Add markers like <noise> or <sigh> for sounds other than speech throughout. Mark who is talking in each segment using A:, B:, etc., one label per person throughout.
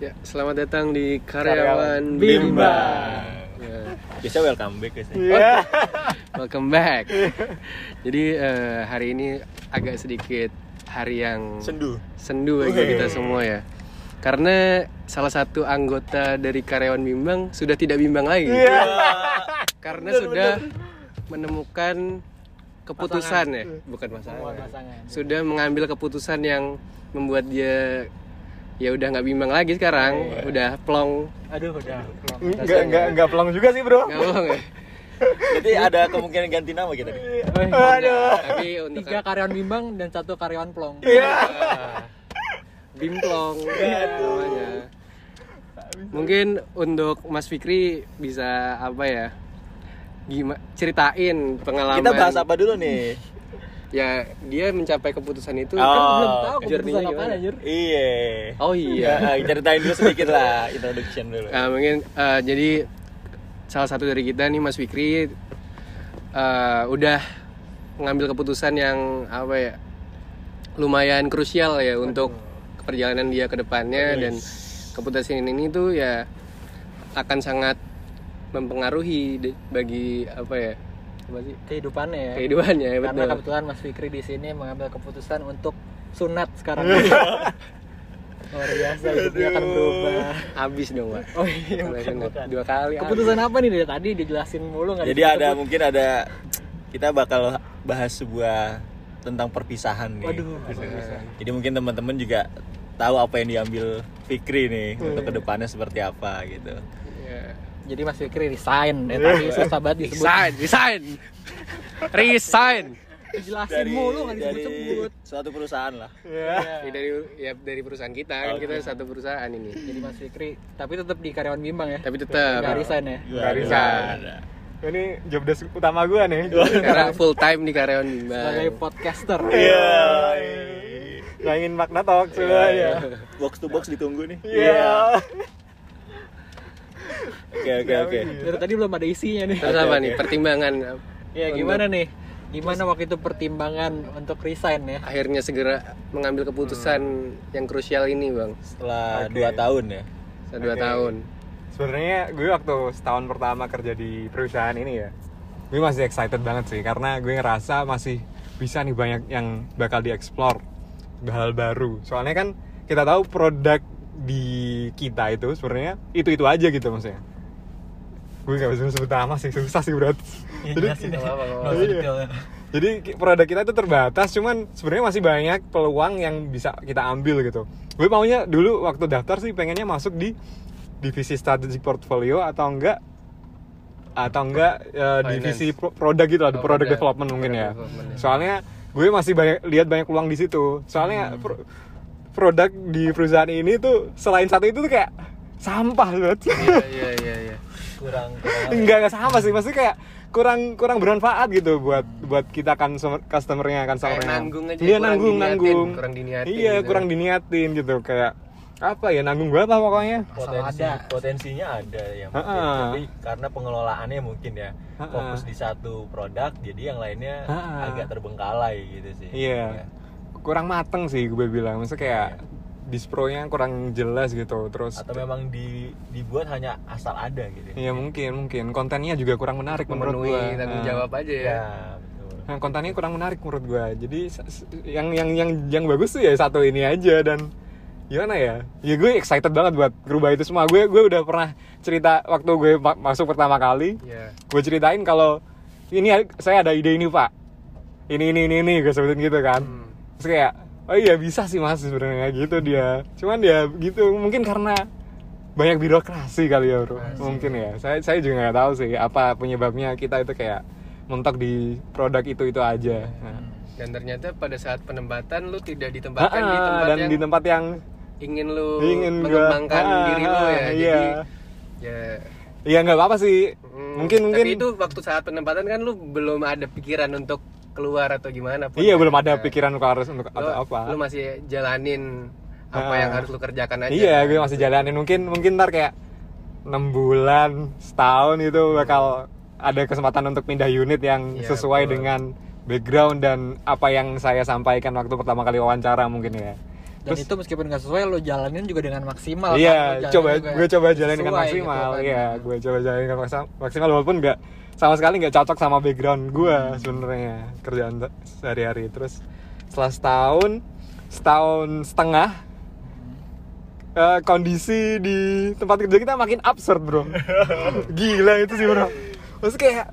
A: Ya, selamat datang di
B: Karyawan
A: Karyawan
B: Bimba.
A: Ya,
C: Biasa welcome back guys.
B: Iya.
A: welcome back. Jadi eh, hari ini agak sedikit hari yang
C: Sendu.
A: sendu bagi kita semua ya. Karena salah satu anggota dari karyawan bimbang sudah tidak bimbang lagi.
B: Iya.
A: Karena sudah menemukan keputusan ya, bukan masalah.
B: pasangan.
A: Sudah mengambil keputusan yang membuat dia ya udah nggak bimbang lagi sekarang, udah plong.
B: Aduh, udah.
D: Enggak enggak enggak pelong juga sih, Bro.
A: Nggak bohong ya.
C: Jadi ada kemungkinan ganti nama kita nih.
D: Aduh.
A: Tapi untuk
B: Tiga karyawan bimbang dan satu karyawan plong.
D: Iya.
A: Ah, Bimplong namanya. Mungkin untuk Mas Fikri bisa apa ya? Gimana ceritain pengalaman.
C: Kita bahas apa dulu nih?
A: Ya, dia mencapai keputusan itu
C: Oh,
A: kan
B: Belum tahu keputusan apa
A: gimana?
B: anjir.
C: Iya.
A: Oh iya.
C: Ya, <laughs> ceritain dulu sedikit lah introduction dulu.
A: Nah, mungkin eh, jadi salah satu dari kita nih Mas Fikri eh, udah mengambil keputusan yang apa ya? lumayan krusial ya untuk perjalanan dia ke depannya dan keputusan ini tuh ya akan sangat mempengaruhi bagi apa ya? Sih?
B: Kehidupannya ya.
A: kehidupannya ya
B: Karena
A: betul.
B: kebetulan Mas Fikri di sini mengambil keputusan untuk sunat sekarang. <laughs> Luar biasa hidupnya akan berubah.
A: Habis dong, Pak.
B: Oh iya, bukan, bukan.
A: Dua kali.
B: Keputusan apa nih dari tadi dijelasin mulu nggak
C: Jadi ada mungkin ada kita bakal bahas sebuah tentang perpisahan nih.
B: Waduh.
C: Jadi mungkin teman-teman juga tahu apa yang diambil Fikri nih untuk ke depannya seperti apa gitu.
A: Ya.
B: Jadi Mas Fikri resign dari tadi susah banget disebut.
A: Resign, resign. Resign.
B: Dijelasin mulu nggak disebut-sebut.
C: suatu perusahaan lah.
A: Ya, dari ya dari perusahaan kita kan kita satu perusahaan ini.
B: Jadi Mas Fikri, tapi tetap di karyawan bimbang ya.
A: Tapi tetap
B: Nggak resign ya.
C: Nggak
D: resign. Ini job desk utama gua nih.
A: sekarang full time di karyawan bimbang.
B: Sebagai podcaster.
D: Iya. Mainin makna talk semuanya.
C: Box to box ditunggu nih.
D: Iya.
C: Oke oke oke.
B: Dari tadi belum ada isinya nih.
A: Terus apa nih pertimbangan?
B: Ya gimana nih? Gimana waktu itu pertimbangan untuk resign ya?
A: Akhirnya segera mengambil keputusan yang krusial ini bang.
C: Setelah
D: Oke.
C: dua tahun ya.
A: Setelah dua tahun.
D: Sebenarnya gue waktu setahun pertama kerja di perusahaan ini ya, gue masih excited banget sih karena gue ngerasa masih bisa nih banyak yang bakal dieksplor hal baru. Soalnya kan kita tahu produk di kita itu sebenarnya itu itu aja gitu maksudnya. Gue gak bisa sebut nama sih susah sih berat. Jadi Iya. Jadi ki- produk kita itu terbatas, cuman sebenarnya masih banyak peluang yang bisa kita ambil gitu. Gue maunya dulu waktu daftar sih pengennya masuk di divisi strategic portfolio atau enggak atau enggak
A: Finance.
D: divisi pro- produk gitu lah,
A: Oh,
D: product
A: product.
D: development mungkin
A: Product
D: ya.
A: development, ya.
D: Soalnya gue masih banyak lihat banyak peluang di situ. Soalnya pro- produk di perusahaan ini tuh selain satu itu tuh kayak sampah banget.
A: Iya iya iya. iya.
C: Kurang kurang.
D: enggak enggak sama sih maksudnya kayak kurang kurang bermanfaat gitu buat buat kita kan customer- customernya kan customernya
A: nanggung aja,
D: iya
A: kurang
D: nanggung
A: diniatin,
D: nanggung
A: kurang diniatin
D: iya
A: gitu.
D: kurang diniatin gitu kayak apa ya nanggung banget lah pokoknya
C: Potensi,
B: ada.
C: potensinya ada yang
D: Ha-ha.
C: tapi karena pengelolaannya mungkin ya
D: Ha-ha.
C: fokus di satu produk jadi yang lainnya
D: Ha-ha.
C: agak terbengkalai gitu sih.
D: iya kurang mateng sih gue bilang maksudnya kayak dispronya kurang jelas gitu terus
C: Atau memang di, dibuat hanya asal ada gitu.
D: iya mungkin mungkin kontennya juga kurang menarik menurut
A: Memenuhi
D: gue
A: tanggung
D: Nah.
A: jawab aja ya.
C: Ya, betul.
D: Nah, kontennya kurang menarik menurut gua. Jadi yang yang yang yang bagus tuh ya satu ini aja dan gimana ya? Ya gue excited banget buat berubah itu semua. Gue gue udah pernah cerita waktu gue ma- masuk pertama kali.
A: Iya.
D: Gue ceritain kalau ini saya ada ide ini, Pak. Ini ini ini ini gue sebutin gitu kan.
A: Hmm.
D: Terus kayak oh iya bisa sih Mas sebenarnya gitu dia. Cuman dia gitu mungkin karena banyak birokrasi kali ya bro mungkin ya saya saya juga nggak tahu sih apa penyebabnya kita itu kayak mentok di produk itu itu aja nah.
A: Dan ternyata pada saat penempatan lu tidak ditempatkan di
D: Ah,
A: tempat
D: dan
A: yang
D: di tempat yang
A: ingin lu
D: ingin gua-
A: mengembangkan
D: ah,
A: diri lu ya.
D: ah,
A: Jadi
D: iya.
A: ya
D: ya nggak apa-apa sih
A: hmm,
D: mungkin mungkin
A: Tapi itu waktu saat penempatan kan lu belum ada pikiran untuk keluar atau gimana pun.
D: iya
A: kan?
D: belum ada
A: Nah,
D: pikiran kalau harus untuk
A: lu,
D: atau apa
A: Lu masih jalanin apa yang harus lu kerjakan aja.
D: iya
A: kan?
D: gue masih jalanin mungkin mungkin ntar kayak enam bulan setahun itu bakal ada kesempatan untuk pindah unit yang
A: Iya,
D: sesuai
A: betul.
D: dengan background dan apa yang saya sampaikan waktu pertama kali wawancara mungkin ya
B: Dan
D: Terus-
B: itu meskipun nggak sesuai lo jalanin juga dengan maksimal. kan?
D: Iya,
B: jalanin
D: coba gue coba jalan dengan maksimal.
B: gitu kan.
D: Iya, gue coba jalan dengan maksimal walaupun nggak sama sekali nggak cocok sama background gue sebenarnya kerjaan sehari-hari. Terus setelah setahun, setahun setengah eh, kondisi di tempat kerja kita makin absurd bro. <laughs> Gila itu sih bro. Terus kayak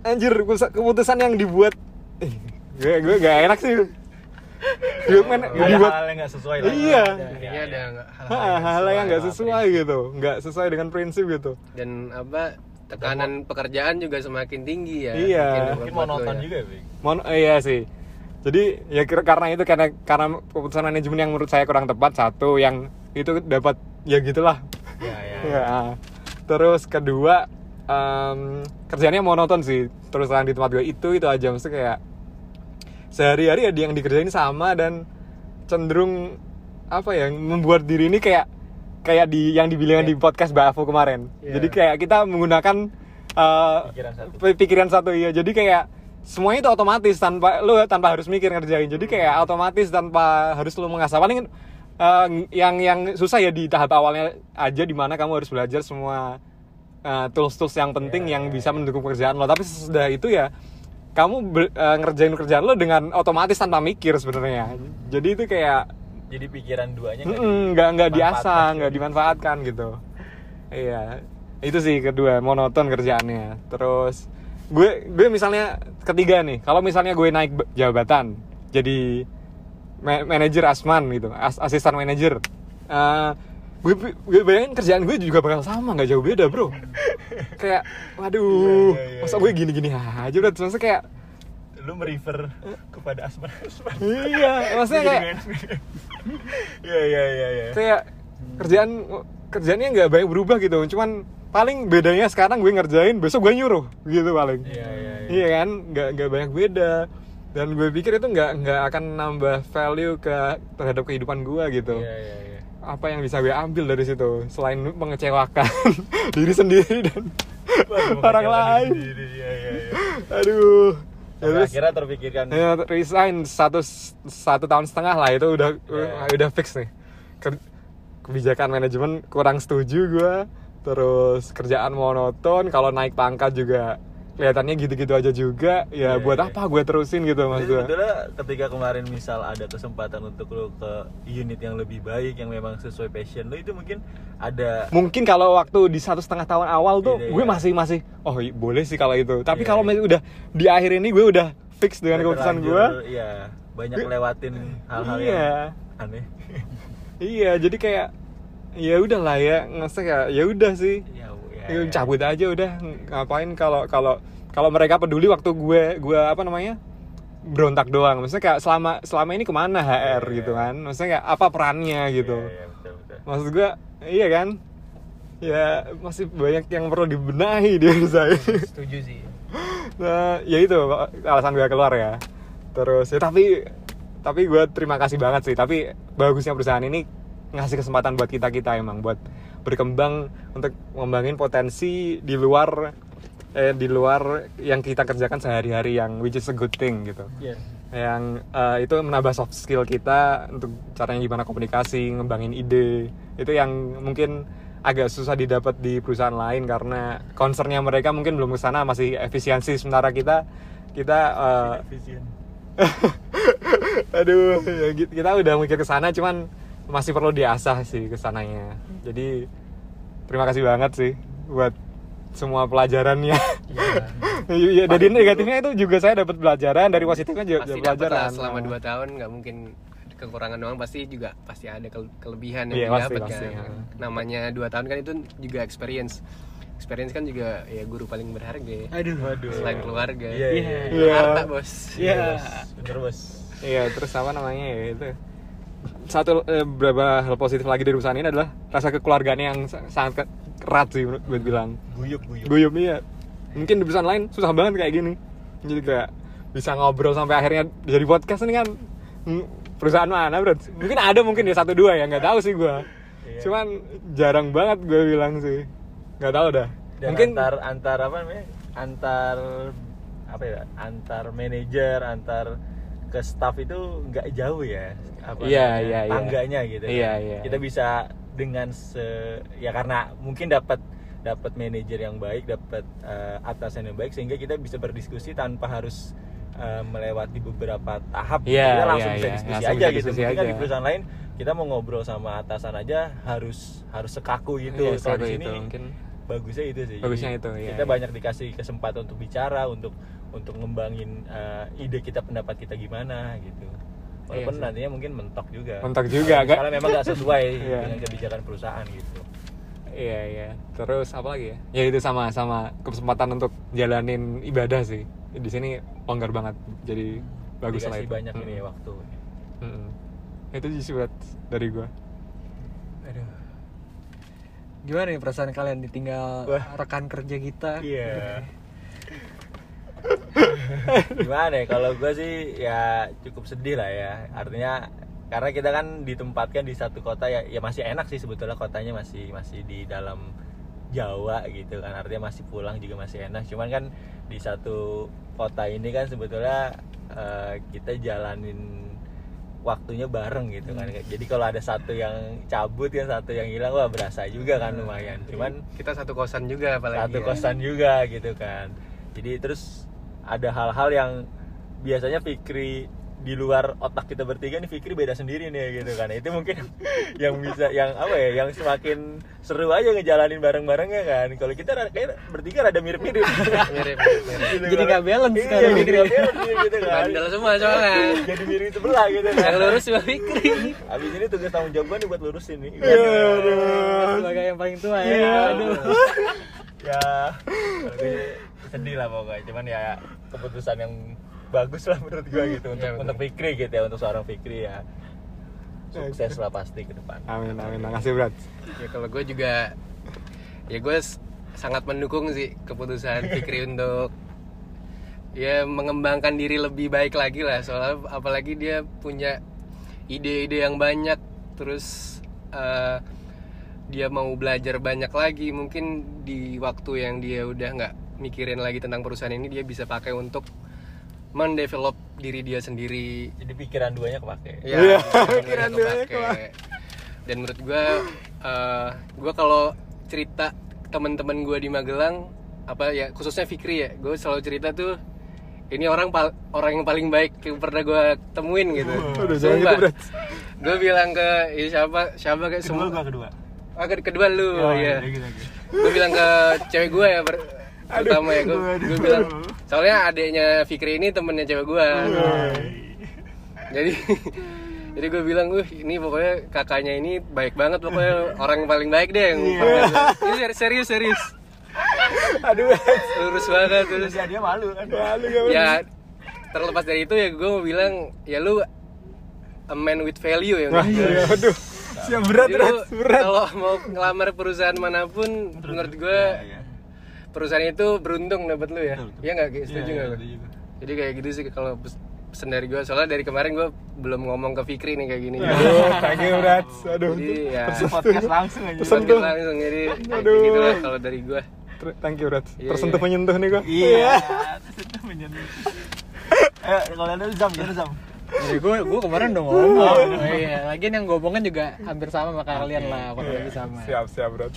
D: anjir keputusan- yang dibuat, eh, gue gue gak enak sih. Gue
C: ada
D: dibuat
C: hal yang nggak sesuai lah
D: Iya.
A: Iya ada nggak-
D: hal, hal yang nggak sesuai gitu, nggak sesuai dengan prinsip gitu.
A: dan apa tekanan pekerjaan juga semakin tinggi ya
D: Iya.
C: mungkin monoton
A: ya.
C: juga Bing.
D: Mon eh, iya sih. Jadi ya kira- karena itu karena karena keputusan manajemen yang menurut saya kurang tepat satu yang itu dapat ya gitulah.
C: ya ya
D: Ya. Terus kedua em, kerjanya monoton sih. Terus terang di tempat gue itu itu aja mesti kayak sehari-hari ya yang dikerjain sama dan cenderung apa ya membuat diri ini kayak kayak di yang dibilang di podcast Mbak Afu kemarin.
A: Iya.
D: Jadi kayak kita menggunakan eh,
C: Pikiran satu.
D: pi- pikiran satu iya. Jadi kayak semuanya itu otomatis tanpa lu tanpa harus mikir ngerjain. Jadi kayak otomatis tanpa harus lu mengasah. Paling eh, yang yang susah ya di tahap awalnya aja di mana kamu harus belajar semua eh, tools-tools yang penting yang bisa mendukung pekerjaan lo. Tapi sesudah itu ya kamu ber- eh, ngerjain pekerjaan lo dengan otomatis tanpa mikir sebenarnya. Jadi itu kayak
C: jadi pikiran duanya nggak
D: Mm-mm, nggak nggak diasah nggak dimanfaatkan gitu. Iya itu sih kedua monoton kerjaannya. Terus gue gue misalnya ketiga nih. Kalau misalnya gue naik jabatan jadi ma- manajer asman gitu as- asisten manajer Eh, gue gue bayangin kerjaan gue juga bakal sama nggak jauh beda bro. Kayak waduh
C: Iya, iya, iya,
D: masa gue gini gini aja udah terus kayak
C: lu merefer kepada asman asman
D: iya maksudnya kayak
C: ya ya ya ya
D: kayak kerjaan kerjaannya nggak banyak berubah gitu. Cuman paling bedanya sekarang gue ngerjain besok gue nyuruh gitu paling.
C: Iya, iya, iya.
D: iya kan? Nggak nggak banyak beda. Dan gue pikir itu nggak nggak akan nambah value ke terhadap kehidupan gue gitu.
C: Iya iya iya.
D: Apa yang bisa gue ambil dari situ? Selain mengecewakan <laughs> diri sendiri dan orang lain.
C: diri, iya iya iya.
D: Aduh. Ya,
C: Sampai
D: terus-
C: akhirnya terpikirkan
D: Ya, resign satu satu tahun setengah lah itu udah
C: Yeah.
D: udah fix nih. Ke- kebijakan manajemen kurang setuju gua. Terus kerjaan monoton, kalau naik pangkat juga kelihatannya gitu-gitu aja juga. Ya
C: Yeah,
D: buat
C: yeah.
D: apa gue terusin gitu mas
C: sebetulnya ketika kemarin misal ada kesempatan untuk lo ke unit yang lebih baik yang memang sesuai passion lo itu mungkin ada
D: Mungkin kalau waktu di satu setengah tahun awal tuh
C: Iya,
D: gue
C: iya.
D: masih masih oh boleh sih kalau itu. Tapi
C: Iya,
D: kalau masih udah di akhir ini gue udah fix dengan keputusan gue.
C: Iya, banyak lewatin hal-hal
D: Iya.
C: yang aneh.
D: Iya, jadi kayak ya udah lah ya, ngerasa kayak ya udah sih.
C: ya, ya,
D: Ya,
C: ya.
D: cabut aja udah ngapain kalau kalau kalau mereka peduli waktu gue gue apa namanya berontak doang maksudnya kayak selama selama ini ke mana HR
C: Iya,
D: gitu
C: iya.
D: kan maksudnya kayak apa perannya gitu
C: Iya, iya, betul, betul.
D: maksud gue iya kan ya masih banyak yang perlu dibenahi di saya
B: Setuju sih. <laughs>
D: nah ya itu alasan gue keluar ya terus ya tapi tapi gue terima kasih banget sih tapi bagusnya perusahaan ini ngasih kesempatan buat kita kita emang buat berkembang untuk ngembangin potensi di luar eh, di luar yang kita kerjakan sehari-hari yang which is a good thing gitu
B: Iya.
D: yang eh, itu menambah soft skill kita untuk caranya gimana komunikasi ngembangin ide itu yang mungkin agak susah didapat di perusahaan lain karena concernnya mereka mungkin belum ke sana masih efisiensi sementara kita kita
C: Efisien. <laughs>
D: aduh ya kita udah mikir ke sana cuman masih perlu diasah sih ke sananya jadi terima kasih banget sih buat semua pelajarannya Iya, <laughs> dari negatifnya itu juga saya dapat pelajaran, dari positifnya juga
A: pasti dapat
D: pelajaran.
A: selama 2 tahun nggak mungkin kekurangan doang pasti juga pasti ada ke- kelebihan yang didapat
D: pasti,
A: kan
D: ya.
A: namanya dua tahun kan itu juga experience experience kan juga ya guru paling berharga ya.
B: Aduh.
C: Waduh.
A: selain keluarga
C: Iya, iya.
D: Iya.
A: harta bos
B: Iya.
C: Bos. Bener bos.
D: Iya, terus apa namanya ya itu. Satu eh, beberapa hal positif lagi dari perusahaan ini adalah rasa kekeluargaan yang sa- sangat ke- erat sih menurut gue bilang.
C: Guyup guyup.
D: Guyup iya. Mungkin di perusahaan lain susah banget kayak gini. Jadi kayak bisa ngobrol sampai akhirnya jadi podcast ini kan hmm, perusahaan mana bro? Mungkin ada mungkin ya satu dua ya nggak tahu sih gue.
C: Iya.
D: Cuman jarang banget gue bilang sih. Nggak tahu dah.
C: Dan
D: mungkin
C: antar antar apa namanya? Antar apa ya? Antar manajer, antar ke staff itu nggak jauh ya apa
D: Iya,
C: namanya,
D: iya, iya.
C: tangganya gitu kan.
D: Iya, iya.
C: kita bisa dengan se ya karena mungkin dapat dapat manajer yang baik dapat eh, atasan yang baik sehingga kita bisa berdiskusi tanpa harus eh, melewati beberapa tahap
D: Iya,
C: kita langsung
D: iya,
C: bisa
D: iya.
C: diskusi
D: Langsung
C: aja
D: bisa
C: gitu
D: diskusi
C: mungkin kan
D: aja.
C: di perusahaan lain kita mau ngobrol sama atasan aja harus harus sekaku gitu
D: Iya,
C: kalau di sini
D: itu mungkin
C: bagusnya itu sih
D: Bagusnya itu, iya,
C: kita
D: iya.
C: banyak dikasih kesempatan untuk bicara untuk untuk ngembangin eh, ide kita pendapat kita gimana gitu walaupun
D: Iya sih.
C: nantinya mungkin mentok juga
D: Mentok juga, Kak.
C: misalnya memang nggak sesuai <laughs>
D: Iya.
C: dengan kebijakan perusahaan gitu
D: Iya iya. Terus apa lagi ya? Ya itu sama sama kesempatan untuk jalanin ibadah sih. Di sini longgar banget. Jadi bagus lah itu.
C: banyak ini ya waktu
D: Mm-mm. Itu sih buat dari gua.
B: Aduh. Gimana nih perasaan kalian ditinggal
C: Wah.
B: rekan kerja kita?
C: iya gimana ya kalau gue sih ya cukup sedih lah ya. Artinya karena kita kan ditempatkan di satu kota ya ya masih enak sih sebetulnya kotanya masih masih di dalam Jawa gitu kan. Artinya masih pulang juga masih enak. Cuman kan di satu kota ini kan sebetulnya eh, kita jalanin waktunya bareng gitu kan. Jadi kalau ada satu yang cabut kan satu yang hilang wah berasa juga kan lumayan. Cuman
A: kita satu kosan juga apalagi
C: satu
A: ya.
C: kosan juga gitu kan. Jadi terus ada hal-hal yang biasanya Fikri di luar otak kita bertiga nih Fikri beda sendiri nih gitu kan. Itu mungkin <laughs> yang bisa yang apa ya yang semakin seru aja ngejalanin bareng-barengnya kan. Kalau kita kayak bertiga rada mirip-mirip.
A: Mirip mirip.
C: Gitu
B: Jadi nggak balance
C: Iya,
B: Fikri.
C: nggak balance gitu kan.
A: Bandel semua soalnya.
C: Jadi mirip sebelah gitu kan.
A: Yang lurus cuma Fikri.
C: Abis ini tugas tanggung jawab gue nih buat lurusin nih.
B: Sebagai yang paling tua ya.
C: Iya.
B: Aduh. <laughs>
C: ya. Sedih lah pokoknya. Cuman ya keputusan yang bagus lah menurut gue gitu untuk
A: betul.
C: untuk Fikri gitu ya untuk seorang Fikri ya sukses lah pasti ke depan
D: Amin amin. Makasih berat.
A: ya kalau gue juga ya gue sangat mendukung sih keputusan Fikri <laughs> untuk ya mengembangkan diri lebih baik lagi lah soalnya apalagi dia punya ide-ide yang banyak terus eh, dia mau belajar banyak lagi mungkin di waktu yang dia udah nggak mikirin lagi tentang perusahaan ini dia bisa pakai untuk mendevelop diri dia sendiri.
C: Jadi pikiran duanya kepake.
A: Ya
D: Iya,
A: pikiran
D: duanya
A: dan menurut gue eh gue kalau cerita teman-teman gue di Magelang apa ya khususnya Fikri ya gue selalu cerita tuh ini orang pal- orang yang paling baik yang pernah gue temuin gitu.
D: Udah jangan gitu berat.
A: gue bilang ke ya siapa siapa kayak
C: kedua
A: semua
C: kedua?
A: Ah, ke- kedua lu
C: Oh,
A: ya
C: gitu, gitu.
A: gue bilang ke cewek gue ya pertama ya gue gue bilang soalnya adiknya Fikri ini temennya cewek gue jadi <laughs> jadi gue bilang uh ini pokoknya kakaknya ini baik banget pokoknya orang yang paling baik deh yang pernah gua-" ini seri- serius serius.
C: Aduh.
A: Lurus banget terus
C: ya dia malu kan
D: Malu gak
A: ya terlepas dari itu ya gue mau bilang ya lu a man with value ya
D: Wah, iya, aduh. Siap berat berat berat.
A: kalau mau ngelamar perusahaan mana pun menurut gue
C: Iya, iya.
A: Perusahaan itu beruntung dapat lu ya
C: Betul, betul.
A: iya nggak Ki? setuju
C: Iya,
A: nggak
C: iya, setuju gua.
A: jadi kayak gitu sih kalau pes- pesan dari gue soalnya dari kemarin gue belum ngomong ke Fikri nih kayak gini
D: Aduh, thank you berat. Aduh.
A: jadi ya
C: podcast langsung aja
A: podcast langsung jadi
D: Aduh.
A: gitu lah kalau dari gue
D: Thank you berat.
A: Iya,
D: Tersentuh
A: iya.
D: menyentuh nih gua.
C: iya tersentuh menyentuh eh kalau ada zam gimana zam
B: Jadi gue gue kemarin udah ngomong. Oh, iya. Lagian yang gue omongin juga hampir sama sama kalian lah, kurang lebih sama.
D: Siap siap berat.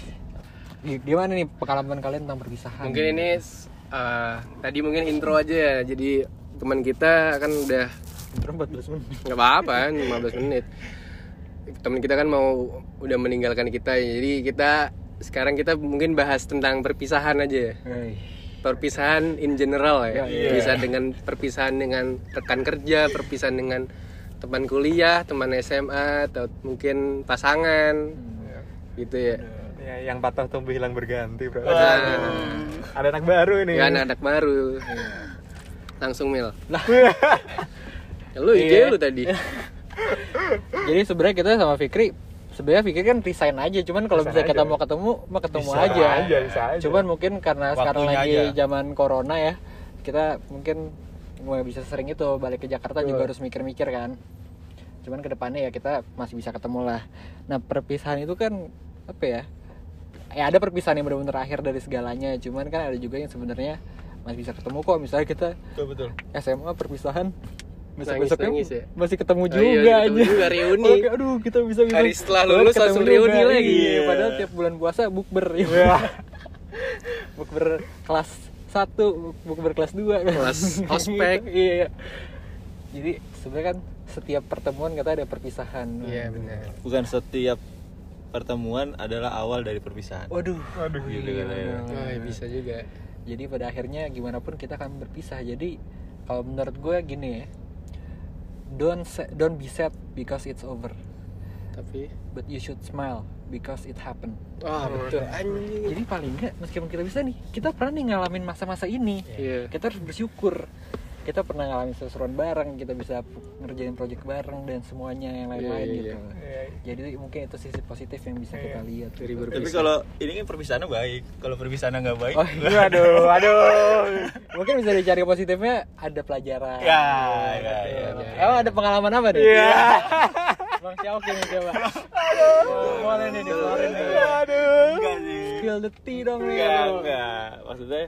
B: Gimana nih pengalaman kalian tentang perpisahan?
A: mungkin ini uh, tadi mungkin intro aja ya. Jadi teman kita kan udah
B: Intro 14 menit.
A: nggak apa-apa kan 15 menit. Teman kita kan mau udah meninggalkan kita. Jadi kita sekarang kita mungkin bahas tentang perpisahan aja ya. Perpisahan in general ya.
C: Iya.
A: bisa dengan perpisahan dengan rekan kerja perpisahan dengan teman kuliah teman SMA atau mungkin pasangan. Gitu ya
D: Ya, yang patah tumbuh hilang berganti, bro.
A: Nah,
D: Ada anak baru ini.
A: ya anak baru langsung mil
B: Lah. <laughs>
A: Ya, lu ide
B: Iya.
A: lu tadi <laughs>
B: Jadi sebenarnya kita sama Fikri sebenarnya Fikri kan resign aja, cuman kalau bisa kita
D: aja.
B: mau ketemu, mah ketemu
D: Bisa
B: aja.
D: aja, bisa aja.
B: Cuman mungkin karena sekarang
C: Waktunya
B: lagi
C: aja.
B: zaman corona ya, kita mungkin nggak bisa sering itu balik ke Jakarta juga harus mikir-mikir kan. Cuman ke depannya ya kita masih bisa ketemu lah. Nah perpisahan itu kan apa ya? Ya ada perpisahan yang benar-benar akhir dari segalanya. Cuman kan ada juga yang sebenarnya masih bisa ketemu kok. Misalnya kita
C: betul betul
B: SMA perpisahan besok
A: Nangis,
B: besoknya
A: nangis ya?
B: masih ketemu
A: Oh
B: juga
A: iya, ketemu
B: aja
A: juga, <laughs> reuni.
B: Oke, aduh kita bisa bisa
A: Hari setelah
B: Oh,
A: lulus langsung
B: juga.
A: reuni lagi.
B: Iya,
A: Iya.
B: padahal tiap bulan puasa bukber ya <laughs> bukber kelas 1 bukber kelas 2
A: Kelas <laughs> ospek.
B: iya iya. jadi sebenarnya kan setiap pertemuan kata ada perpisahan
A: Iya benar.
C: bukan setiap pertemuan adalah awal dari perpisahan.
B: Waduh.
D: Aduh.
C: gitu katanya.
A: Wah, bisa juga.
B: jadi pada akhirnya gimana pun kita akan berpisah. Jadi kalau menurut gue gini ya don't sa- don't be sad because it's over.
A: Tapi?
B: But you should smile because it happened.
A: Wah betul. Anjing.
B: jadi paling nggak meskipun kita bisa nih kita pernah nih ngalamin masa-masa ini.
A: Iya.
B: kita harus bersyukur kita pernah ngalamin sesuatu bareng kita bisa ngerjain project bareng dan semuanya yang lain-lain
A: Iya, iya,
B: gitu
D: iya.
B: jadi mungkin itu sisi positif yang bisa kita lihat.
A: Dari
B: gitu.
A: berpisah.
C: tapi kalau ini kan perpisahannya baik. Kalau perpisahannya nggak baik
B: oh iya <laughs> aduh aduh. Mungkin bisa dicari positifnya ada pelajaran.
C: Ya, ya, ya,
A: ya.
B: oh ada pengalaman apa nih
D: Iya. <laughs>
B: bang Xiaoki nih coba. Aduh. Boleh nih dikeluarin nih.
D: Aduh.
C: enggak sih.
B: Spill the tea dong nih
C: enggak enggak. Maksudnya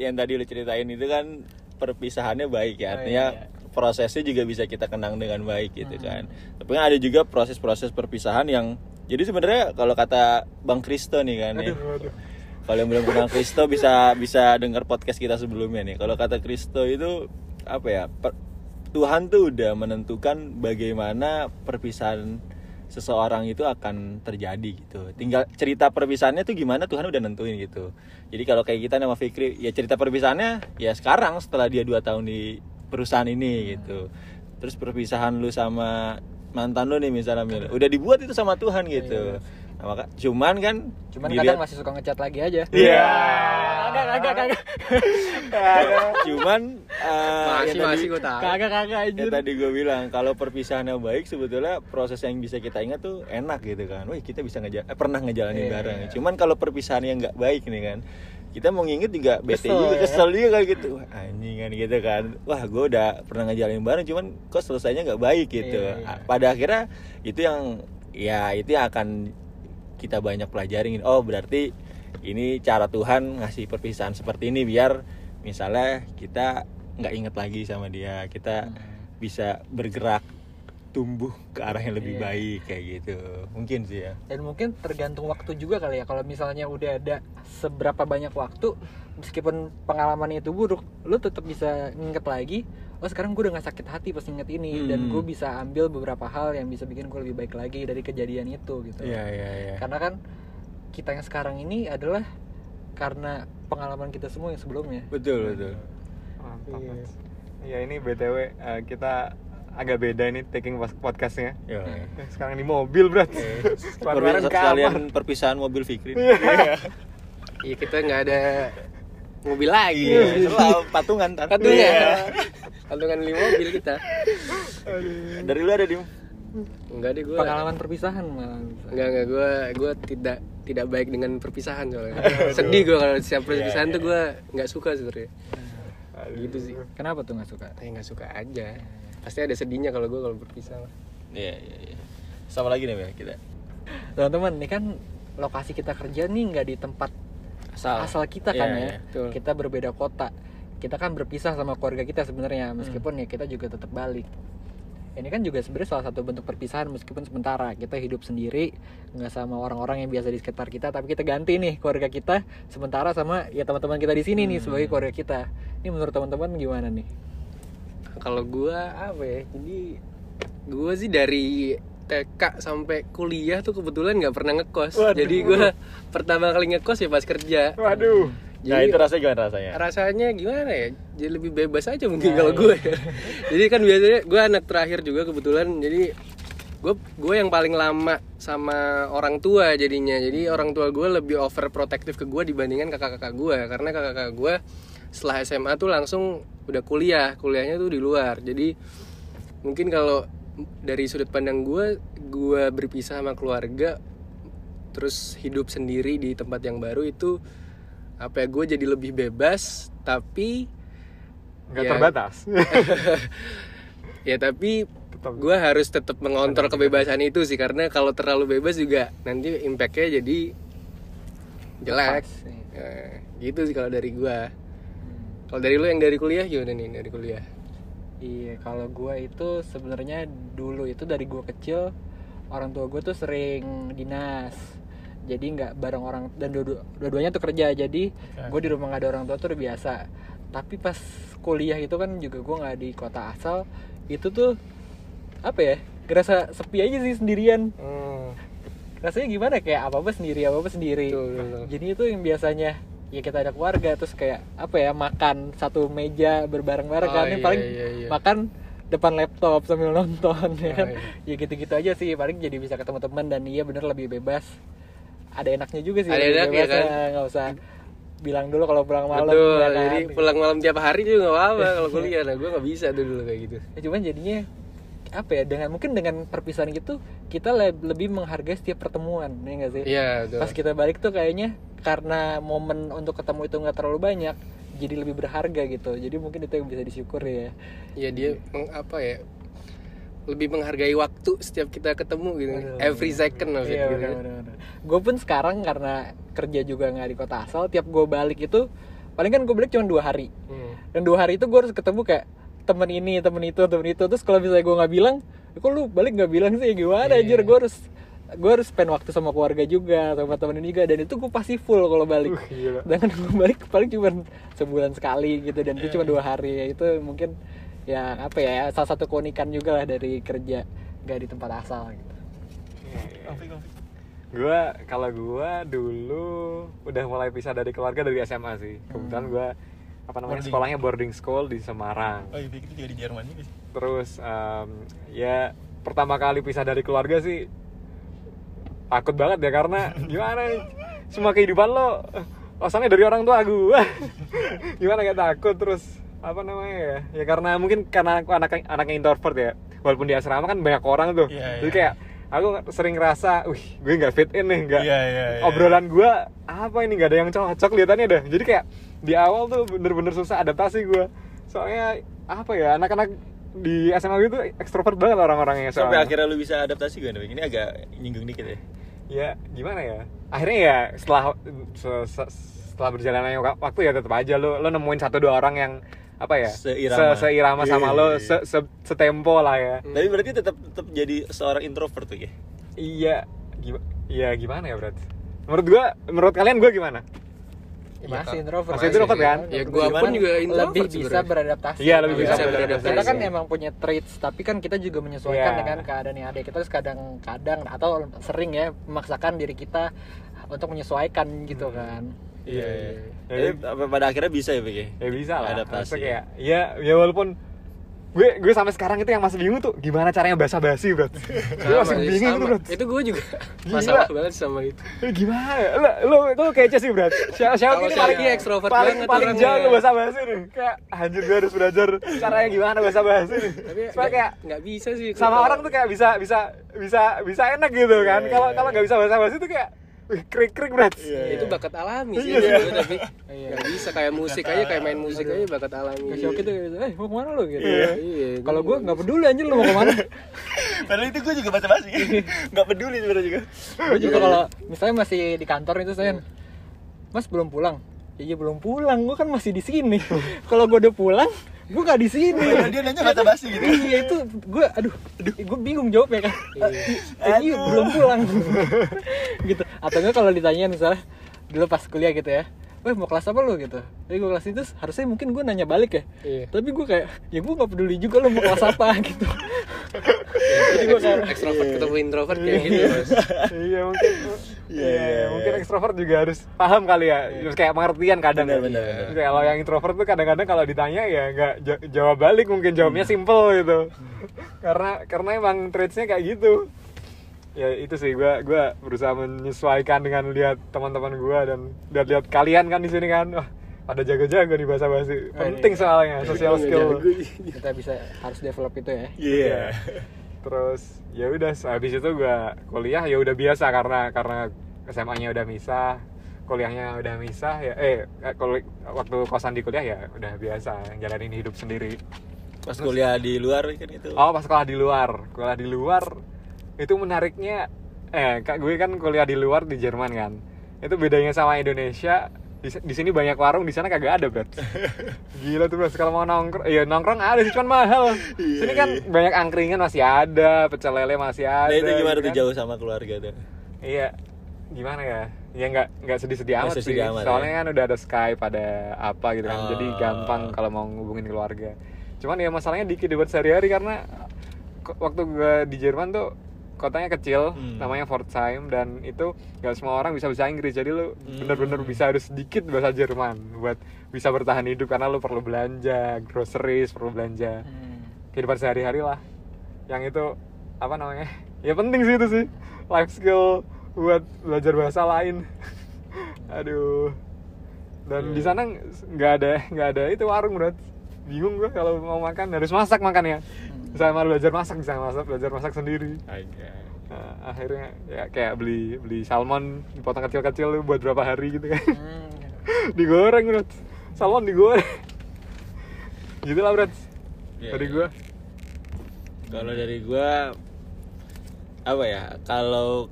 C: yang tadi lu ceritain itu kan perpisahannya baik ya.
B: Oh,
C: artinya
B: iya,
C: prosesnya juga bisa kita kenang dengan baik gitu kan. Tapi kan ada juga proses-proses perpisahan yang jadi sebenarnya kalau kata Bang Kristo nih kan ya kalau yang belum kenal Kristo bisa <laughs> bisa dengar podcast kita sebelumnya nih. Kalau kata Kristo itu apa ya per- Tuhan tuh udah menentukan bagaimana perpisahan seseorang itu akan terjadi gitu. Tinggal cerita perpisahannya tuh gimana Tuhan udah nentuin gitu. Jadi kalau kayak kita nama Fikri, ya cerita perpisahannya ya sekarang setelah dia dua tahun di perusahaan ini gitu. Terus perpisahan lu sama mantan lu nih misalnya udah dibuat itu sama Tuhan gitu. Nah, maka cuman kan
B: cuman
C: dilihat-
B: kadang masih suka ngechat lagi aja
C: Iya.
B: kagak kagak kagak <laughs>
C: cuman eh,
A: Masih
C: yang tadi-
A: masih gue tahu.
B: kagak kagak
C: Ya
B: anjir
C: tadi gue bilang kalau perpisahannya baik sebetulnya proses yang bisa kita ingat tuh enak gitu kan. Wih kita bisa ngeja eh, pernah ngejalanin
B: Iya.
C: bareng. Cuman kalau perpisahan yang nggak baik nih kan, kita mau nginget juga bete
B: Kesel,
C: juga,
B: ya.
C: kesel juga kayak gitu. Wah, anjing kan gitu kan. Wah gue udah pernah ngejalanin bareng, cuman kok selesainya nggak baik gitu.
B: Iya, iya.
C: Pada akhirnya itu yang ya itu yang akan kita banyak pelajarin. Oh berarti ini cara Tuhan ngasih perpisahan seperti ini biar misalnya kita nggak inget lagi sama dia kita bisa bergerak tumbuh ke arah yang lebih
B: Iya.
C: baik kayak gitu mungkin sih ya
B: dan mungkin tergantung waktu juga kali ya kalau misalnya udah ada seberapa banyak waktu meskipun pengalaman itu buruk lu tetap bisa nginget lagi oh sekarang gue udah gak sakit hati pas inget ini dan
C: Hmm.
B: gue bisa ambil beberapa hal yang bisa bikin gue lebih baik lagi dari kejadian itu gitu
C: iya iya iya
B: karena kan kita yang sekarang ini adalah karena pengalaman kita semua yang sebelumnya
C: betul betul
D: Mantap.
B: Iya.
D: Mas. Ya ini BTW eh, kita agak beda ini taking podcastnya.
C: Yo,
D: Eh, <laughs> Sekarang di mobil, Bro. Kemarin
C: Perpisahan- sekalian perpisahan mobil Fikri
A: Iya kita nggak ada mobil lagi.
C: Iya, selalu patungan tar.
A: Patungan.
C: Iya.
A: Patungan beli mobil kita.
C: dari lu ada di
A: Enggak deh gue.
B: pengalaman perpisahan malah
A: Enggak enggak gue gue tidak tidak baik dengan perpisahan soalnya. Sedih gue kalau setiap perpisahan tuh gue nggak suka sebenarnya. Gitu sih.
B: kenapa tuh nggak suka
A: Kayak nggak suka aja. Pasti ada sedihnya kalau gue kalau berpisah. lah.
C: iya iya iya. Sama lagi nih Mel, kita.
B: Teman-teman ini kan lokasi kita kerja nih nggak di tempat
A: Asal.
B: asal kita kan
C: Iya,
B: ya.
C: iya,
A: betul.
B: kita berbeda kota. Kita kan berpisah sama keluarga kita sebenarnya meskipun ya kita juga tetap balik. Ini kan juga sebenarnya salah satu bentuk perpisahan meskipun sementara. Kita hidup sendiri nggak sama orang-orang yang biasa di sekitar kita tapi kita ganti nih keluarga kita sementara sama ya teman-teman kita di sini nih sebagai keluarga kita. Ini menurut teman-teman gimana nih
A: Kalau gue apa ya? Jadi gue sih dari TK sampai kuliah tuh kebetulan nggak pernah ngekos. Jadi gue <laughs> pertama kali ngekos ya pas kerja.
D: Waduh.
C: nah
A: Jadi-
C: itu rasanya gimana rasanya
A: rasanya gimana ya jadi lebih bebas aja mungkin kalau gue ya. <laughs> jadi kan biasanya gue anak terakhir juga kebetulan jadi gue gue yang paling lama sama orang tua jadinya jadi orang tua gue lebih overprotective ke gue dibandingkan kakak-kakak gue karena kakak-kakak gue setelah SMA tuh langsung udah kuliah kuliahnya tuh di luar jadi mungkin kalau dari sudut pandang gue gue berpisah sama keluarga terus hidup sendiri di tempat yang baru itu apa ya gue jadi lebih bebas tapi
D: Nggak
A: Ya.
D: terbatas. <laughs>
A: ya tapi gue harus tetap mengontrol kebebasan itu sih karena kalau terlalu bebas juga nanti impactnya jadi jelek. Nah, gitu sih kalau dari gue kalau dari lu yang dari kuliah gimana nih dari kuliah
B: Iya, kalau gua itu sebenarnya dulu itu dari gua kecil orang tua gue tuh sering dinas. Jadi nggak bareng orang dan dua- dua-duanya tuh kerja. Jadi gue di rumah nggak ada orang tua tuh udah biasa. Tapi pas kuliah itu kan juga gua nggak di kota asal. Itu tuh apa ya? Gerasa sepi aja sih sendirian.
A: Hmm.
B: Rasanya gimana kayak apa apa sendiri apa apa sendiri.
A: Betul, betul.
B: Jadi itu yang biasanya ya kita ada keluarga terus kayak apa ya makan satu meja berbareng-bareng
A: Oh,
B: kan
A: iya,
B: paling
A: iya, iya.
B: makan depan laptop sambil nonton ya kan
A: Oh,
B: ya gitu-gitu aja sih paling jadi bisa ketemu teman dan iya bener lebih bebas ada enaknya juga sih
A: Ada enaknya,
B: bebas,
A: kan?
B: ya, nggak usah bilang dulu kalau pulang malam
A: Betul,
B: ya kan?
A: jadi pulang malam tiap hari juga gak apa-apa <laughs> kalau kuliah. Nah, gue gak bisa tuh dulu kayak gitu.
B: Ya, cuman jadinya apa ya dengan mungkin dengan perpisahan gitu kita le- lebih menghargai setiap pertemuan ya nggak sih
A: Iya, betul.
B: pas kita balik tuh kayaknya karena momen untuk ketemu itu nggak terlalu banyak jadi lebih berharga gitu jadi mungkin itu yang bisa disyukuri ya
A: Ya dia meng- apa ya? Lebih menghargai waktu setiap kita ketemu gitu.
B: Betul.
A: Every second it
B: Iya,
A: gitu.
B: gue pun sekarang karena kerja juga nggak di kota asal tiap gue balik itu paling kan gue balik cuma dua hari
A: Hmm.
B: dan dua hari itu gue harus ketemu kayak temen ini temen itu temen itu. Terus kalau misalnya gue nggak bilang "Ya kok lu balik nggak bilang sih? Gimana
A: Iya.
B: anjir? Gue harus gue harus spend waktu sama keluarga juga sama temen ini juga. Dan itu gue pasti full kalau balik.
D: Uh, gila.
B: sedangkan gue balik paling cuma sebulan sekali gitu dan itu cuma
A: Iya.
B: dua hari. Ya itu mungkin ya apa ya salah satu keunikan juga lah dari kerja gak di tempat asal gitu.
D: Gue kalau gue dulu udah mulai pisah dari keluarga dari SMA sih. Kebetulan gue apa namanya?
C: Boarding.
D: sekolahnya boarding school di Semarang.
C: Oh iya, itu juga di Jerman juga
D: terus em, ya pertama kali pisah dari keluarga sih takut banget ya karena <laughs> gimana nih? Semua kehidupan lo asalnya dari orang tua gue <laughs> gimana gak takut? Terus apa namanya ya? Ya karena mungkin karena aku anak anaknya introvert ya. Walaupun di asrama kan banyak orang tuh.
C: Iya,
D: jadi
C: iya.
D: kayak aku sering ngerasa wih gue nggak fit in nih nggak
C: Iya, iya, iya.
D: obrolan gue apa ini nggak ada yang cocok liatannya dah. Jadi kayak di awal tuh bener-bener susah adaptasi gue soalnya apa ya anak-anak di SMA itu ekstrovert banget orang-orangnya
C: Sampai
D: soalnya.
C: akhirnya lu bisa adaptasi gak? Ini agak nyinggung dikit ya.
D: ya gimana ya akhirnya ya setelah se- se- setelah berjalannya wak- waktu ya tetap aja lo lo nemuin satu dua orang yang apa ya
C: Seirama.
D: se- seirama sama
C: Iya,
D: lo se- se- setempo lah ya
C: Tapi berarti tetap tetap jadi seorang introvert tuh ya.
D: iya gimana iya gimana ya berat menurut gua menurut kalian gua gimana
B: Ya,
A: Iya,
B: masih introvert
D: Masih introvert kan?
A: Ya gua pun juga introvert
B: lebih bisa beradaptasi
D: Iya, lebih
A: bisa beradaptasi.
B: kita kan emang punya traits tapi kan kita juga menyesuaikan
D: Iya.
B: dengan keadaan yang ada kita terus kadang-kadang atau sering ya memaksakan diri kita untuk menyesuaikan gitu kan
C: Iya. iya.
D: Ya,
C: Jadi pada akhirnya bisa ya, Bek?
D: ya bisa lah
C: Adaptasi.
D: Kayak ya ya walaupun gue gue sampai sekarang itu yang masih bingung tuh gimana caranya basa basi bro <laughs> gue masih
A: sih,
D: bingung
A: sama.
D: tuh bro
A: Itu gue juga
D: Gila.
A: masalah banget sama itu.
D: Eh, gimana ya? lo lo lo kece sih bro siapa siapa ini paling
A: ekstrovert
D: paling
A: banget
D: paling
A: orangnya.
D: jago bahasa basi nih kayak anjir gue harus belajar caranya gimana bahasa basi nih
A: Tapi
D: kayak
A: nggak bisa sih.
D: sama orang tuh kayak bisa bisa bisa bisa enak gitu kan
C: Iya,
D: kalau kalau nggak bisa bahasa basi tuh kayak krik krik bro
C: Iya,
A: itu bakat alami sih
D: Iya.
A: menurut gue, tapi <laughs>
B: Iya.
A: nggak bisa kayak musik aja kayak main musik aja bakat alami.
B: ke Shoki tuh kayak gitu, eh mau ke mana lo gitu
A: Iya. Iya,
B: kalau
A: gua-
B: gue nggak peduli anjir lo mau ke mana <laughs>
C: Padahal itu gue juga baca basi. Enggak <laughs> peduli sebenarnya juga.
B: gue juga kalau misalnya masih di kantor itu saya mas belum pulang iya belum pulang gue kan masih di sini kalau gue udah pulang gue nggak di sini.
C: Dia nanya basa basi gitu.
B: iya itu gue aduh, gue bingung jawabnya kan. Eh, iya belum pulang. Gitu. Atau enggak kalau ditanya misalnya dulu pas kuliah gitu ya Weh mau kelas apa lo gitu. Jadi gue kelas itu harusnya mungkin gue nanya balik ya.
A: Iya.
B: Tapi gue kayak Ya gue gak peduli juga lo mau kelas apa <laughs> gitu. Jadi gue kayak
A: ekstrovert ketemu introvert kayak gitu mas.
D: iya mungkin
C: Iya,
D: iya,
C: iya,
D: mungkin
C: iya.
D: ekstrovert juga harus paham kali ya. Terus kayak pengertian kadang. Terus kayak kalau yang introvert tuh kadang-kadang kalau ditanya ya nggak ja- jawab balik mungkin jawabnya simple gitu. Karena karena emang traitsnya kayak gitu ya itu sih. Gua gua berusaha menyesuaikan dengan lihat teman-teman gua dan lihat lihat kalian kan di sini kan. Wah pada jago-jago nih bahasa basi penting soalnya social skill.
B: Kita bisa harus develop itu ya.
C: Iya.
D: terus ya udah habis itu gua kuliah ya udah biasa karena karena SMA-nya udah misah kuliahnya udah misah ya eh kalau waktu kosan di kuliah ya udah biasa jalanin hidup sendiri.
C: Pas kuliah di luar kan itu.
D: oh pas sekolah di luar. Kuliah di luar itu menariknya eh kak gue kan kuliah di luar di Jerman kan itu bedanya sama Indonesia di, di sini banyak warung di sana kagak ada bro <laughs> gila tuh bro kalau mau nongkrong ya nongkrong ada sih cuman mahal sini kan banyak angkringan masih ada pecel lele masih ada
C: Nah itu gimana
D: gitu
C: tuh
D: kan.
C: jauh sama keluarga tuh?
D: iya gimana ya ya nggak nggak sedih-sedih amat sih
C: amat,
D: soalnya
C: ya.
D: kan udah ada Skype ada apa gitu kan jadi
C: Oh.
D: gampang kalau mau ngubungin keluarga cuman ya masalahnya dikit buat sehari-hari karena waktu gue di Jerman tuh kotanya kecil
C: Hmm.
D: namanya Pforzheim dan itu nggak semua orang bisa bahasa Inggris. Jadi lu
C: Hmm.
D: bener-bener bisa harus sedikit bahasa Jerman buat bisa bertahan hidup karena lu perlu belanja groceries perlu belanja
B: Hmm.
D: kehidupan sehari-hari lah. Yang itu apa namanya? Ya penting sih itu sih. Life skill buat belajar bahasa lain. <laughs> Aduh. Dan di sana nggak ada nggak ada itu warung berat bingung gua kalau mau makan harus masak makan ya sama belajar masak bisa masak belajar masak sendiri. Nah, akhirnya ya kayak beli beli salmon dipotong kecil-kecil buat berapa hari gitu kan
B: Hmm. <laughs>
D: digoreng berat salmon digoreng gitu lah berat
C: Iya,
D: dari
C: iya.
D: gua
C: Kalau dari gua apa ya? Kalau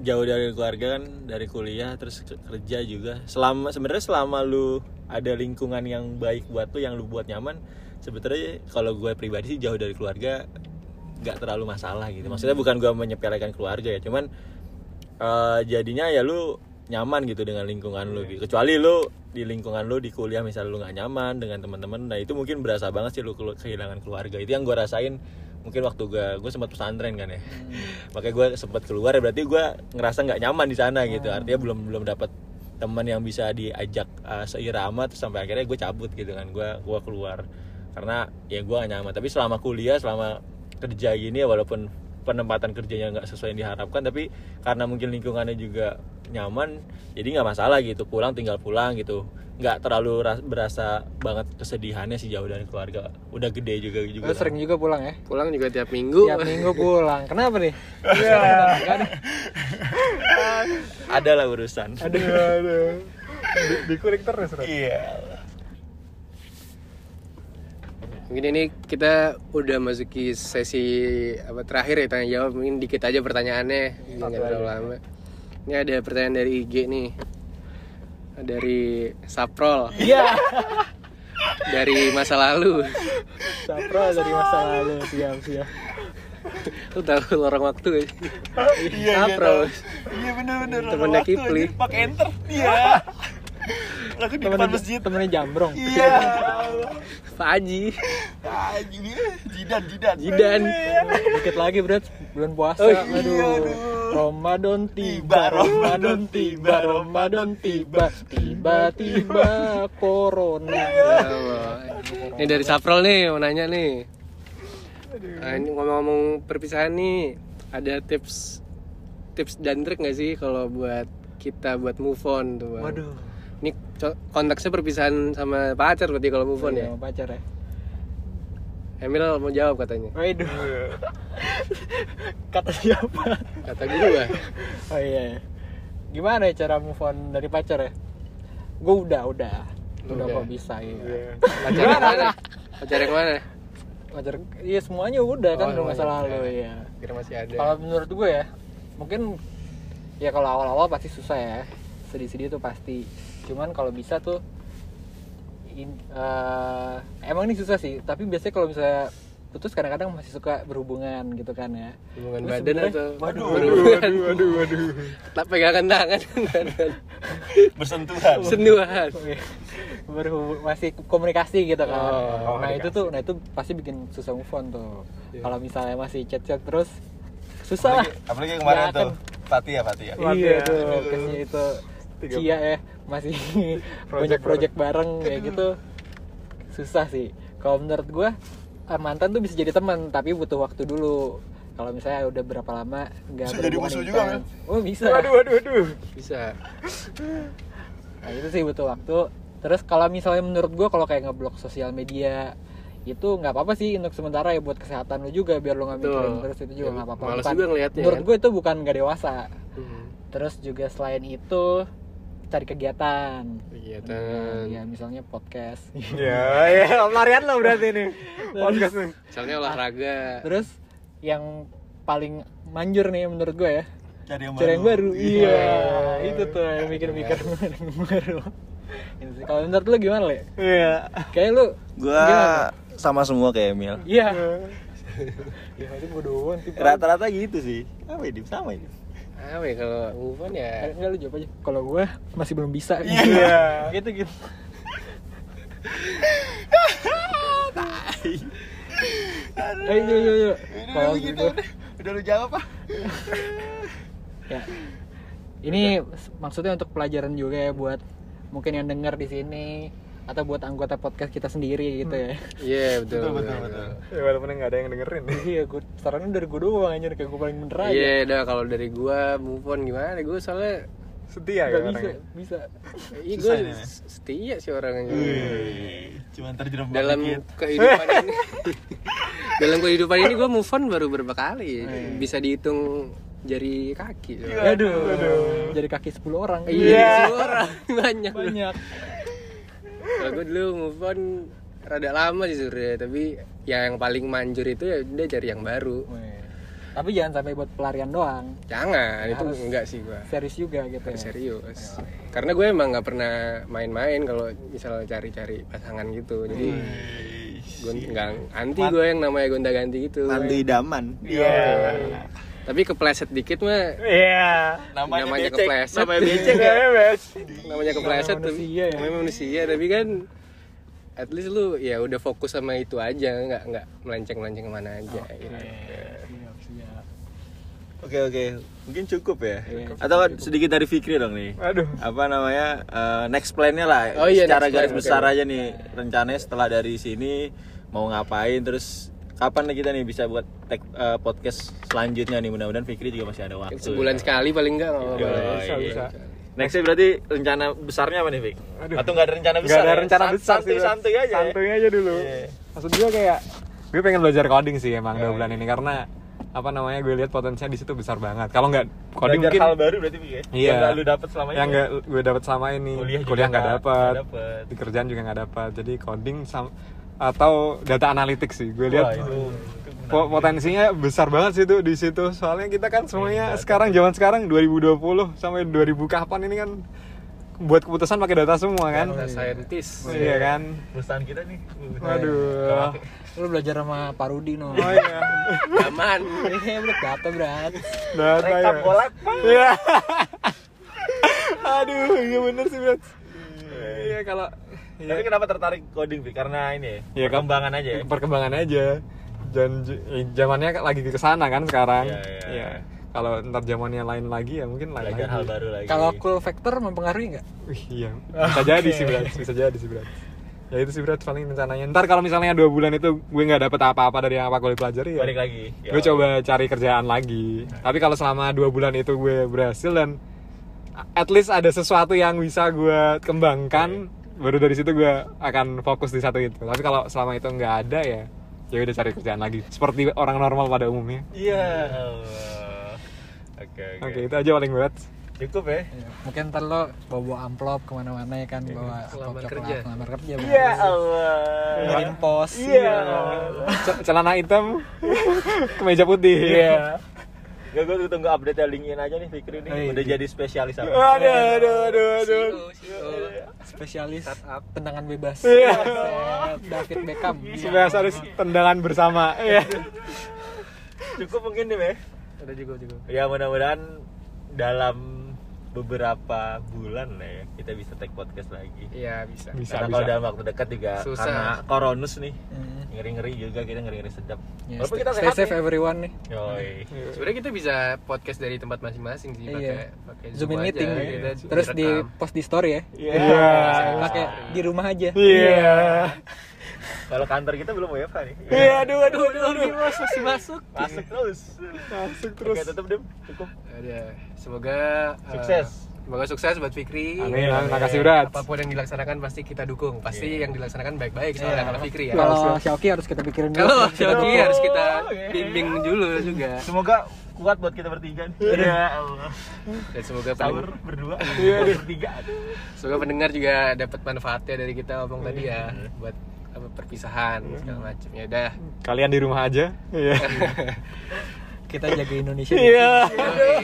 C: jauh dari keluarga kan dari kuliah terus ke- kerja juga. Selama sebenarnya selama lu ada lingkungan yang baik buat lu yang lu buat nyaman, sebetulnya kalau gue pribadi sih jauh dari keluarga nggak terlalu masalah gitu. Maksudnya bukan gua menyepelekan keluarga ya, cuman eh, jadinya ya lu nyaman gitu dengan lingkungan lu gitu. Kecuali lu di lingkungan lu di kuliah misalnya lu nggak nyaman dengan teman-teman, nah itu mungkin berasa banget sih lu kehilangan keluarga. Itu yang gua rasain mungkin waktu gue gue sempat pesantren kan ya. <laughs> Makanya gue sempat keluar berarti gue ngerasa nggak nyaman di sana gitu. Artinya belum belum dapat teman yang bisa diajak uh, seirama terus sampai akhirnya gue cabut gitu kan. Gue gua keluar karena ya gue gak nyaman. Tapi selama kuliah selama kerja gini ya walaupun penempatan kerjanya nggak sesuai yang diharapkan tapi karena mungkin lingkungannya juga nyaman jadi nggak masalah gitu. Pulang tinggal pulang gitu. Nggak terlalu ras- berasa banget kesedihannya sih jauh dari keluarga. Udah gede juga juga.
B: Lu sering juga pulang ya?
A: pulang juga tiap minggu.
B: Tiap minggu pulang. Kenapa nih?
C: ada. Lah urusan.
D: Aduh aduh. <laughs> Di, dikulik terus
C: iya
A: mungkin ini kita udah masuki sesi apa terakhir ya tanya jawab. Mungkin dikit aja pertanyaannya. Nggak terlalu lama. Ini ada pertanyaan dari IG nih. Dari Saprol.
B: Iya.
A: dari masa lalu.
B: Sapro dari masa lalu. Siap siap.
A: lu tahu lorong waktu gak sih?
C: iya
A: Saprol.
C: iya bener bener.
A: Temennya Kipli.
C: pakai enter. Iya aku di depan masjid
B: temennya Jambrong.
C: iya
A: Pak Haji
C: ah gini jidan jidan
A: Jidan
B: Dikit lagi berat bulan puasa.
A: Oh, iya,
B: aduh. Ramadan tiba, Ramadan tiba, Ramadan tiba, tiba-tiba corona. <laughs>
A: Ya Allah. ini dari Saprol nih mau nanya nih Nah, ini ngomong-ngomong perpisahan nih ada tips tips dan trik nggak sih kalau buat kita buat move on tuh Bang?
B: Waduh.
A: Ini konteksnya perpisahan sama pacar berarti kalau move on ya.
B: Sama pacar ya.
A: Emil mau jawab katanya.
B: Waduh. Kata siapa?
A: Kata gua.
B: Oh iya. Gimana ya cara move on dari pacar ya? Gue udah, udah. Udah,
A: Udah.
B: kok bisa ya.
D: Iya.
A: Pacar yang mana? Pacar yang mana?
B: Pacar, iya semuanya udah kan
A: Oh,
B: udah masa lalu ya.
A: Kira masih ada.
B: Kalau menurut gue ya, mungkin ya kalau awal-awal pasti susah ya. Sedih-sedih tuh pasti. Cuman kalau bisa tuh in- eh, emang ini susah sih, tapi biasanya kalau misalnya putus kadang-kadang masih suka berhubungan gitu kan ya.
A: hubungan
B: Terus
A: badan atau
C: Waduh,
A: berhubungan?
D: waduh waduh waduh
A: Tak pegangan tangan.
C: bersentuhan
A: Sentuhan.
B: berhubung masih komunikasi gitu kan.
A: Oh,
B: nah itu tuh, nah itu pasti bikin susah move on tuh.
A: Iya.
B: Kalau misalnya masih chat-chat terus susah lah.
C: apalagi, apalagi kemarin
B: Ya,
C: tuh
B: kan.
C: Pati ya Pati ya
D: Mati
B: iya
D: ya.
B: tuh, itu Cia ya masih <laughs> banyak project bareng kayak gitu susah sih. Kalau menurut ah, mantan tuh bisa jadi teman tapi butuh waktu dulu. Kalau misalnya udah berapa lama nggak
C: Bisa jadi musuh juga,
B: intens. Oh bisa.
D: waduh waduh waduh
A: Bisa.
B: Nah itu sih butuh waktu. Terus kalau misalnya menurut gua kalau kayak ngeblok sosial media itu nggak apa-apa sih untuk sementara ya buat kesehatan lu juga biar lu nggak mikirin terus itu juga
A: Ya,
B: nggak apa-apa.
A: males juga ngeliatnya,
B: Menurut
A: kan?
B: gue itu bukan nggak dewasa.
A: Hmm.
B: Terus juga selain itu cari kegiatan.
A: Kegiatan.
B: ya misalnya podcast.
D: ya ya larian lo berarti nih podcast nih
A: Misalnya olahraga.
B: Terus yang paling manjur nih menurut gue ya
C: cari yang
B: cari yang baru.
C: Iya.
B: Iya, itu tuh yang mikir-mikir <laughs> yang baru. Ini. Kalau menurut lu gimana, Le?
D: Iya.
B: Kayak lu
C: Gua
B: gimana?
C: sama semua kayak Emil.
B: Iya. <laughs> Ya itu gue doang tipe.
C: Rata-rata gitu sih. Apa ini sama ini?
A: Apa ya kalau move on ya
B: Enggak lu jawab aja. Kalau gue masih belum bisa.
D: Iya. <laughs>
B: gitu gitu. Ayo yuk yuk yuk. Kalau gitu.
C: Udah lu jawab ah.
B: Ya. Ini maksudnya untuk pelajaran juga ya buat mungkin yang denger di sini atau buat anggota podcast kita sendiri gitu ya.
A: iya betul
C: Betul,
A: betul,
C: betul,
D: Ya walaupun nggak ada yang dengerin. <laughs>
B: Iya, gue sarannya dari gue doang anjir kayak gue paling bener aja.
A: iya dah kalau dari gua move on gimana gue soalnya
D: Setia
B: Gak
D: ya
B: bisa,
D: orangnya.
B: bisa.
A: iya gue
C: ya?
A: setia sih orangnya
C: Cuman terjerembab
A: dalam
C: dikit.
A: kehidupan ini <laughs> dalam kehidupan ini gue move on baru berapa kali bisa dihitung jari kaki
B: Aduh, jadi kaki 10 orang.
A: iya sepuluh orang <laughs> banyak loh.
B: Banyak.
A: Kalau gue dulu move on rada lama sih sebenarnya tapi ya yang paling manjur itu ya dia cari yang baru.
B: Tapi jangan sampai buat pelarian doang.
A: jangan itu
B: Harus.
A: enggak sih gua
B: Serius juga gitu ya.
A: serius karena gue emang nggak pernah main-main kalau misalnya cari-cari pasangan gitu jadi gue nggak anti gue yang namanya gonta-ganti gitu
C: Mantu idaman.
A: Iya. Tapi kepleset dikit mah
D: Iya.
A: namanya kepleset
C: Namanya <laughs> becek ya.
A: namanya kepleset
B: Namanya
A: tapi
B: manusia ya.
A: namanya manusia tapi kan at least lu ya udah fokus sama itu aja nggak nggak melenceng melenceng ke mana aja gitu.
B: Siap, siap.
C: Oke oke, mungkin cukup ya.
B: Iya.
C: Atau sedikit dari Fikri dong nih.
D: Aduh.
C: Apa namanya eh, next plan-nya lah.
A: Oh iya,
C: Secara garis
A: plan,
C: besar
A: oke.
C: aja nih rencananya setelah dari sini mau ngapain terus kapan nih kita nih bisa buat tag eh, podcast selanjutnya nih mudah-mudahan Fikri juga masih ada waktu.
A: sebulan sekali paling enggak nggak apa-apa
C: Yoi.
A: lah.
D: Bisa, bisa.
C: Nextnya berarti rencana besarnya apa nih Fik?
D: Aduh.
C: Atau nggak ada rencana besar?
D: ada
C: ya?
D: rencana
C: San-
D: besar sih. Bro.
C: Santuy-santuy aja. ya?
D: Santuy aja dulu.
C: Iya.
D: Maksud gue kayak gue pengen belajar coding sih emang dua bulan ini karena apa namanya gue lihat potensinya di situ besar banget. Kalau nggak coding
C: Belajar
D: mungkin
C: hal baru berarti Fik ya?
D: Iya.
C: Yang lu dapet selama ini.
D: yang nggak gue dapat selama ini
C: Kuliah juga
D: kuliah nggak dapat di kerjaan juga nggak dapat jadi coding sam atau data analytics sih gue lihat po- potensinya besar banget sih tuh di situ. Soalnya kita kan semuanya sekarang zaman sekarang 2020 sampai 2000 kapan ini kan buat keputusan pakai data semua kan?
A: Data scientist
D: iya kan?
C: Perusahaan kita nih.
D: waduh.
B: Lu belajar sama Pak Rudi no.
D: oh iya.
A: Aman.
B: Eh, bener data berat.
D: data ya
C: bolak
D: iya. <laughs> Aduh iya bener sih Brad iya kalau
C: Tapi kenapa tertarik coding Fik? Karena ini
D: Iya,
C: ya,
D: kan?
C: perkembangan aja ya.
D: perkembangan aja dan eh, zamannya lagi ke sana kan sekarang
C: Iya, iya.
D: Iya. kalau ntar zamannya lain lagi ya mungkin lain
C: Belajar
D: lagi
C: hal baru lagi.
B: Kalau cool factor mempengaruhi nggak?
D: Wih, iya <laughs> bisa jadi sih berat bisa jadi sih berat ya itu sih berat paling rencananya ntar kalau misalnya dua bulan itu gue nggak dapet apa-apa dari yang apa gue pelajari ya
C: balik lagi.
D: gue coba cari kerjaan lagi tapi kalau selama dua bulan itu gue berhasil dan at least ada sesuatu yang bisa gue kembangkan baru dari situ gue akan fokus di satu itu tapi kalau selama itu nggak ada ya ya udah cari kerjaan lagi seperti orang normal pada umumnya
C: Iya. Oke oke.
D: oke itu aja paling berat
C: Cukup ya.
B: Mungkin ntar lo bawa amplop ke mana-mana ya kan bawa amplop
A: kerja.
B: ngelamar kerja.
C: Iya Allah.
B: Ngirim pos.
C: Iya.
D: C- celana hitam <laughs> kemeja putih
C: Iya. Gak gue tunggu update ya LinkedIn aja nih Fikri nih
B: iya.
C: udah jadi spesialis apa?
D: aduh aduh aduh aduh
B: Spesialis tendangan bebas.
D: Iya.
B: Set, David Beckham. <laughs>
D: spesialis tendangan bersama iya
C: Cukup mungkin nih Meh.
A: udah juga juga
C: Ya mudah-mudahan dalam beberapa bulan lah ya kita bisa take podcast lagi.
A: iya bisa
D: Bisa.
C: Karena kalau dalam waktu dekat juga
A: Susah.
C: karena koronus nih
B: Hmm.
C: ngeri-ngeri juga kita ngeri-ngeri sedap.
B: Ya,
C: Walaupun
B: stay,
C: kita
B: stay
C: sehat
B: safe
C: nih.
B: everyone nih.
C: Yoi.
A: sebenarnya kita bisa podcast dari tempat masing-masing sih pakai
B: Iya.
A: pakai
B: Zoom in
A: aja,
B: meeting ya.
A: kita
B: Terus di
A: direkam.
B: post di story ya.
D: Iya.
B: Pakai di rumah aja.
D: iya
C: Kalau kantor kita belum WFH nih.
D: iya aduh aduh aduh aduh
A: masuk masuk
C: Masuk terus.
D: masuk terus
C: Oke, tutup Dim. Cukup.
A: ada semoga uh,
C: Sukses.
A: semoga sukses buat Fikri
D: amin amin makasih berat
A: apa pun yang dilaksanakan pasti kita dukung pasti yang dilaksanakan baik-baik soalnya kalau Fikri ya
B: Kalau Xiaoki harus kita pikirin dulu.
A: kalau Xiaoki
B: dukung.
A: harus kita bimbing dulu juga
C: Semoga kuat buat kita bertiga nih. Ya Allah.
A: dan semoga
C: Sahur berdua.
D: Iya,
C: bertiga.
A: Semoga pendengar juga dapat manfaatnya dari kita ngomong tadi ya buat perpisahan segala macam ya udah.
D: Kalian di rumah aja. Iya. <laughs>
B: Kita jaga Indonesia.
D: iya.
A: Yoi.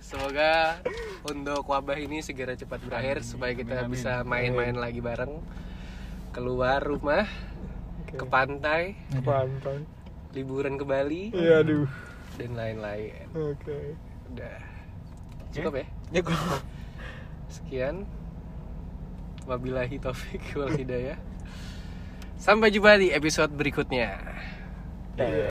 A: semoga untuk wabah ini segera cepat berakhir supaya kita
D: amin, amin.
A: bisa main-main lagi bareng. Keluar rumah ke pantai
D: ke pantai.
A: liburan ke Bali
D: iya aduh.
A: dan lain-lain.
D: Oke.
A: Udah. Cukup ya?
B: Ya gua
A: sekian. Wabillahi taufik wal hidayah sampai jumpa di episode berikutnya
C: Teh.